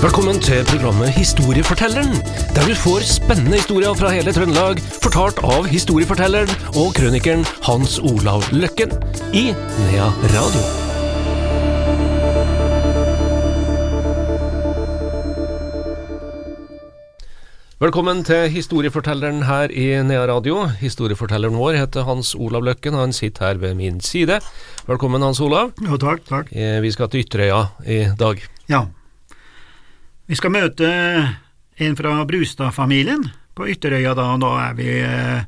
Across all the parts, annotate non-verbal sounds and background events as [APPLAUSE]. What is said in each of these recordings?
Velkommen til programmet Historiefortelleren, der du får spennende historier fra hele Trøndelag, fortalt av historiefortelleren og krønikeren Hans Olav Løkken i Nea Radio. Velkommen til historiefortelleren her i Nea Radio. Historiefortelleren vår heter Hans Olav Løkken, og han sitter her ved min side. Velkommen, Hans Olav. Jo, takk, takk. Eh, Vi skal til Ytterøya i dag. Ja. Vi skal møte en fra Brustad-familien på Ytterøya da, og da er vi eh,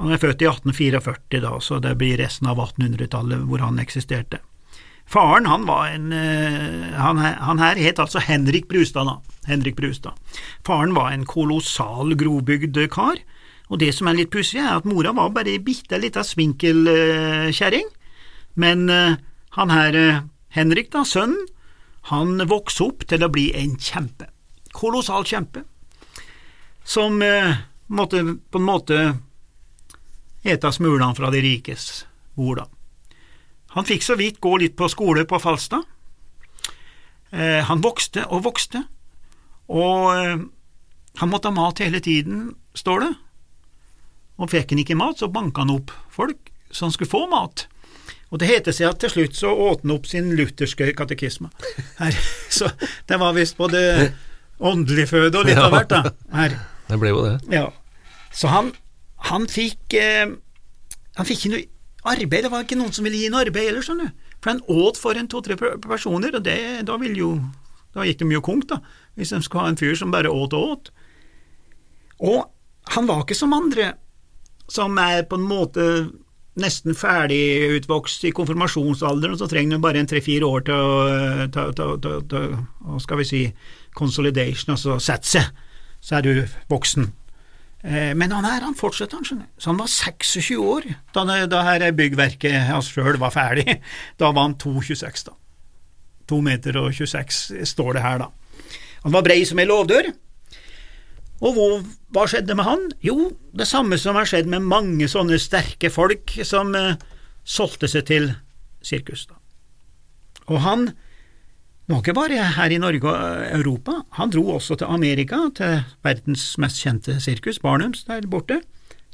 Han er født i 1844 da, så det blir resten av 1800-tallet hvor han eksisterte. Faren han var en eh, han, han her het altså Henrik Brustad, da. Henrik Brustad. Faren var en kolossal grovbygd kar, og det som er litt pussig, er at mora var bare ei bitte lita svinkelkjerring, men eh, han her Henrik, da, sønnen, han vokste opp til å bli en kjempe. Kolossal kjempe. Som eh, måtte på en måte ete smulene fra de rikes bord. Han fikk så vidt gå litt på skole på Falstad. Eh, han vokste og vokste, og eh, han måtte ha mat hele tiden, står det. Og fikk han ikke mat, så banka han opp folk så han skulle få mat. Og det heter seg at til slutt så åt han opp sin lutherske katekisme. Her, så det var visst både åndelig føde og litt av hvert, da. Her. Det ble jo det. Ja. Så han, han fikk eh, Han fikk ikke noe arbeid, det var ikke noen som ville gi ham arbeid heller, skjønner du. For han åt for en to-tre personer, og det, da ville jo Da gikk det mye konk, da, hvis de skulle ha en fyr som bare åt og åt. Og han var ikke som andre, som er på en måte nesten ferdig utvokst i konfirmasjonsalderen, og så trenger du bare en tre-fire år til å, til, til, til, til, hva skal vi si, consolidation, altså sette seg, så er du voksen. Eh, Men han her, han fortsetter, han. Så han var 26 år da, da her byggverket hans sjøl var ferdig. [LAUGHS] Da var han 2,26, da. 2 meter og 26 står det her, da. Han var brei som ei låvdør. Og hvor, hva skjedde med han? Jo, det samme som har skjedd med mange sånne sterke folk som eh, solgte seg til sirkus. Da. Og han var ikke bare her i Norge og Europa, han dro også til Amerika, til verdens mest kjente sirkus, Barnums der borte,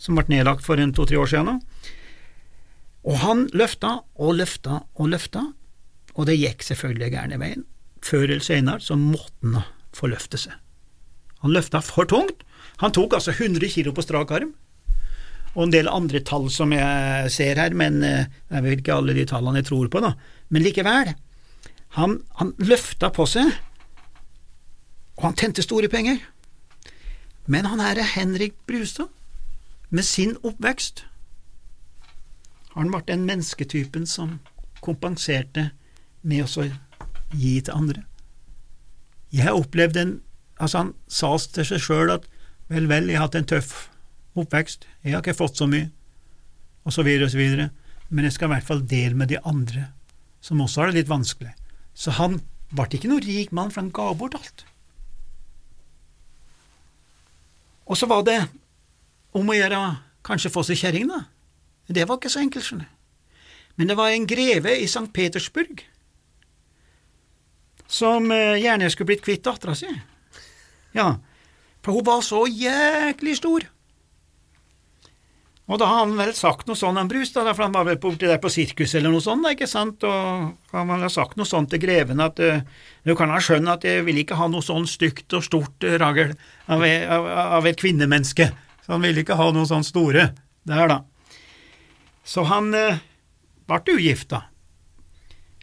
som ble nedlagt for en to–tre år siden. Og han løfta og løfta og løfta, og det gikk selvfølgelig gærne veien. Før eller senere så måtte han få løfte seg. Han løfta for tungt. Han tok altså 100 kilo på strak arm, og en del andre tall som jeg ser her, men det er vel ikke alle de tallene jeg tror på, da. Men likevel, han, han løfta på seg, og han tjente store penger. Men han her er Henrik Brustad, med sin oppvekst. Han ble den mennesketypen som kompenserte med å gi til andre. Jeg har opplevd en Altså, han sa til seg sjøl at vel, vel, jeg har hatt en tøff oppvekst, jeg har ikke fått så mye, og så videre og så videre, men jeg skal i hvert fall dele med de andre, som også har det litt vanskelig. Så han ble ikke noen rik mann, for han ga bort alt. Og så var det om å gjøre kanskje få seg kjerring, da. Det var ikke så enkelt, skjønner du. Men det var en greve i St. Petersburg som eh, gjerne skulle blitt kvitt dattera si. Ja, for hun var så jæklig stor. Og da har han vel sagt noe sånn om Brus, da, for han var vel borti der på sirkus eller noe sånt, ikke sant, og han vel ha sagt noe sånt til greven at eh, du kan ha skjønne at jeg vil ikke ha noe sånn stygt og stort eh, ragl av, av, av et kvinnemenneske, så han ville ikke ha noe sånn store der, da. Så han eh, ble ugift, da.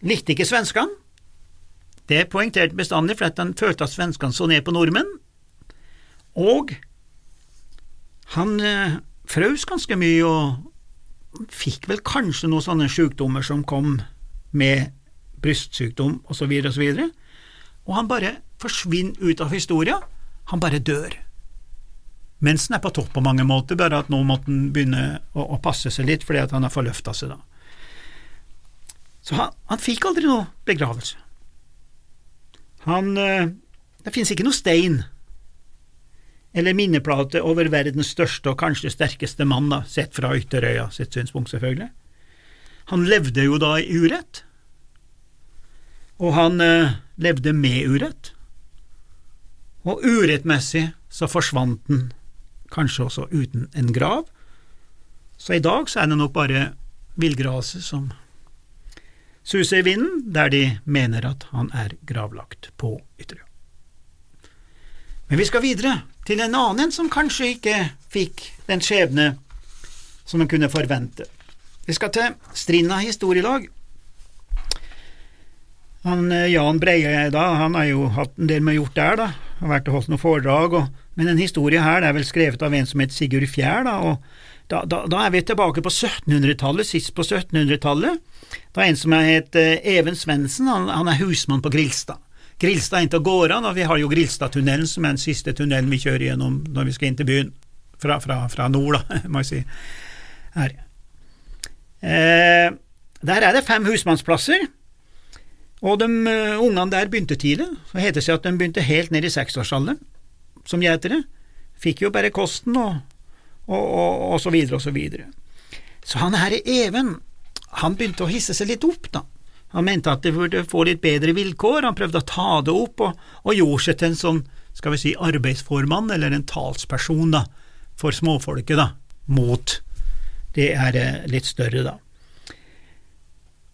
Likte ikke svenskene. Det poengterte bestandig, for at han følte at svenskene så ned på nordmenn. Og han eh, frøs ganske mye, og fikk vel kanskje noen sånne sykdommer som kom med brystsykdom osv., og, så videre. og han bare forsvinner ut av historia. Han bare dør. Mensen er på topp på mange måter, bare at nå måtte han begynne å, å passe seg litt fordi han har forløfta seg, da. Så han, han fikk aldri noe begravelse. Han eh, Det finnes ikke noe stein eller minneplate over verdens største og kanskje sterkeste mann, da, sett fra Ytterøya sitt synspunkt, selvfølgelig. Han levde jo da i urett, og han eh, levde med urett. og urettmessig så forsvant den, kanskje også uten en grav. Så i dag så er det nok bare villgraset som suser i vinden, der de mener at han er gravlagt på Ytterøya. Men vi skal videre til en annen som kanskje ikke fikk den skjebne som en kunne forvente. Vi skal til Strinda historielag. Han, eh, Jan Breie da, han har jo hatt en del med gjort der, da. Har vært og holdt noen foredrag, og, men en historie her det er vel skrevet av en som het Sigurd Fjær, da, og da, da, da, er vi tilbake på 1700-tallet, sist på 1700-tallet. Da er en som het eh, Even Svendsen, han, han, er husmann på Grilstad. Grilstad inn til gårdene, og vi har jo Grilstadtunnelen, som er den siste tunnelen vi kjører gjennom når vi skal inn til byen. Fra, fra, fra nord, da, [LAUGHS] må jeg si. Her. Eh, der er det fem husmannsplasser, og de uh, ungene der begynte tidlig. Så heter det seg at de begynte helt ned i seksårsalderen som gjetere. Fikk jo bare kosten og, og, og, og så videre og så videre. Så han her Even, han begynte å hisse seg litt opp, da. Han mente at det burde få litt bedre vilkår, han prøvde å ta det opp, og, og gjorde seg til en sånn, skal vi si, arbeidsformann, eller en talsperson, da, for småfolket, da, mot det er eh, litt større, da.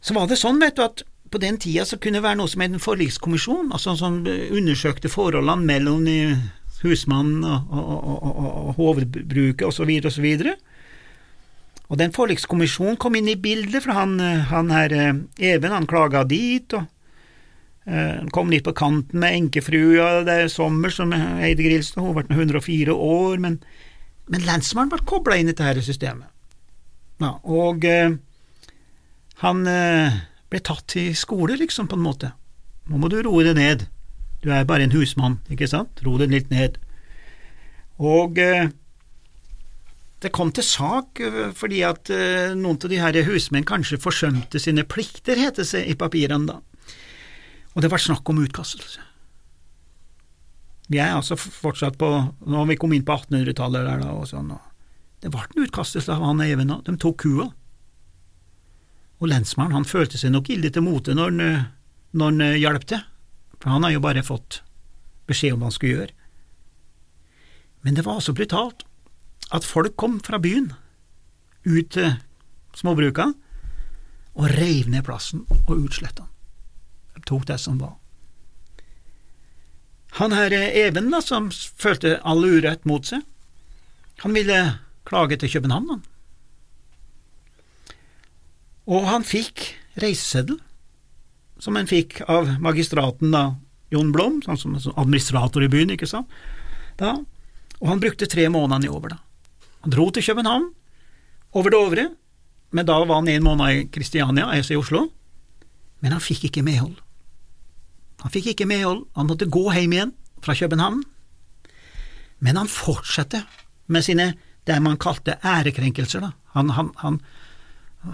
Så var det sånn, vet du, at på den tida så kunne det være noe som het en forlikskommisjon, altså som undersøkte forholdene mellom husmannen og, og, og, og hovedbruket osv. osv. Og den forlikskommisjonen kom inn i bildet, for han, han her eh, Even han klaga dit, og uh, han kom litt på kanten med enkefrua det er sommer, som eide Grilstad, hun ble 104 år, men, men lensmannen ble kobla inn i dette systemet. Ja, og han ble tatt til skole, liksom, på en måte. Nå må du roe deg ned, du er bare en husmann, ikke sant, ro deg litt ned. Og det kom til sak fordi at noen av de her husmenn kanskje forsømte sine plikter, heter det i papirene da. Og det var snakk om utkastelse. Vi er altså fortsatt på Nå har vi kommet inn på 1800-tallet der, da, og sånn. og det ble en utkastelse av han Even, de tok kua. Og lensmannen han følte seg nok ille til mote når han, når han eh, hjalp til, for han har jo bare fått beskjed om hva han skulle gjøre. Men det var så brutalt at folk kom fra byen ut til småbruka og reiv ned plassen og utsletta den. De tok det som var. Han her Even, da, som følte all urett mot seg, han ville klage til København. Og han fikk reiseseddel, som han fikk av magistraten da, Jon Blom, sånn som administrator i byen, ikke sant, da, og han brukte tre måneder i over, da. Han dro til København, over Dovre, men da var han en måned i Kristiania, altså i Oslo, men han fikk ikke medhold. Han fikk ikke medhold, han måtte gå hjem igjen fra København, men han fortsatte med sine det man kalte ærekrenkelser. Da. Han, han, han,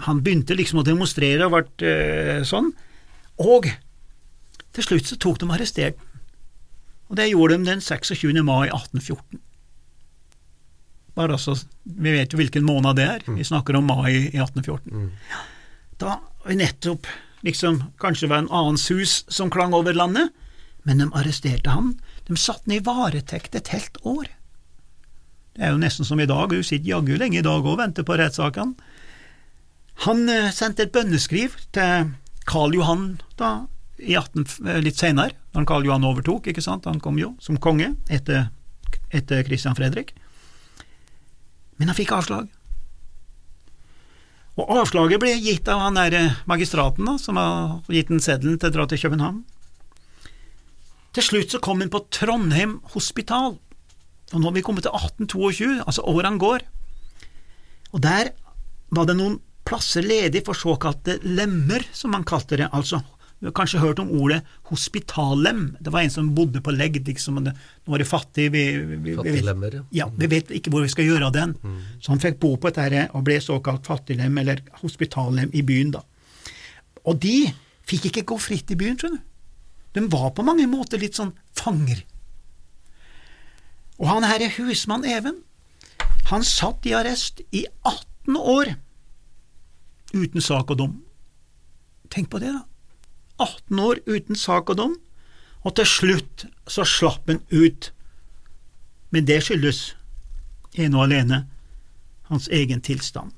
han, begynte liksom å demonstrere og ble øh, sånn, og til slutt så tok de arrestert ham. Og det gjorde de den 26. mai 1814. Bare altså, Vi vet jo hvilken måned det er, vi snakker om mai i 1814. Mm. Da nettopp liksom kanskje var en annen sus som klang over landet, men de arresterte han. De satte han i varetekt et helt år. Det er jo nesten som i dag, du sitter jaggu lenge i dag og venter på rettssakene. Han eh, sendte et bønneskriv til Karl Johan da, 18, eh, litt senere, da Karl Johan overtok, ikke sant, han kom jo som konge etter, etter Christian Fredrik. Men han fikk avslag. Og avslaget ble gitt av han der eh, magistraten da, som har gitt den seddelen til å dra til København. Til slutt så kom han på Trondheim hospital. Og nå har vi kommet til 1822, altså årene går, og der var det noen plasser ledig for såkalte lemmer, som man kalte det, altså du har kanskje hørt om ordet hospitallem. Det var en som bodde på legg. liksom, nå er det fattig, vi, vi, vi, vet, ja, vi vet ikke hvor vi skal gjøre av den. Mm. Så han fikk bo på dette og ble såkalt fattiglem, eller hospitallem, i byen, da. Og de fikk ikke gå fritt i byen, skjønner du. De var på mange måter litt sånn fanger. Og han herre husmann Even, han satt i arrest i 18 år uten sak og dom. Tenk på det, da. 18 år uten sak og dom, Og til slutt så slapp han ut. Men det skyldes ene og alene hans egen tilstand.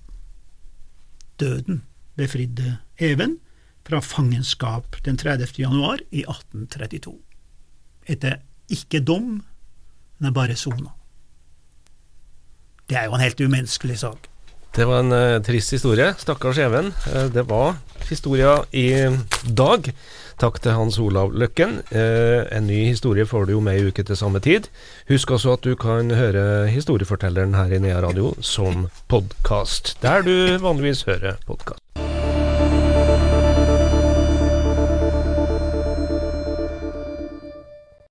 Døden befridde Even fra fangenskap den 30. januar i 1832. Etter ikke dom, men bare sona. Det er jo en helt umenneskelig sak. Det var en uh, trist historie. Stakkars Even. Uh, det var historia i dag. Takk til Hans Olav Løkken. Uh, en ny historie får du jo med i uke til samme tid. Husk også at du kan høre historiefortelleren her i Nea Radio som podkast, der du vanligvis hører podkast.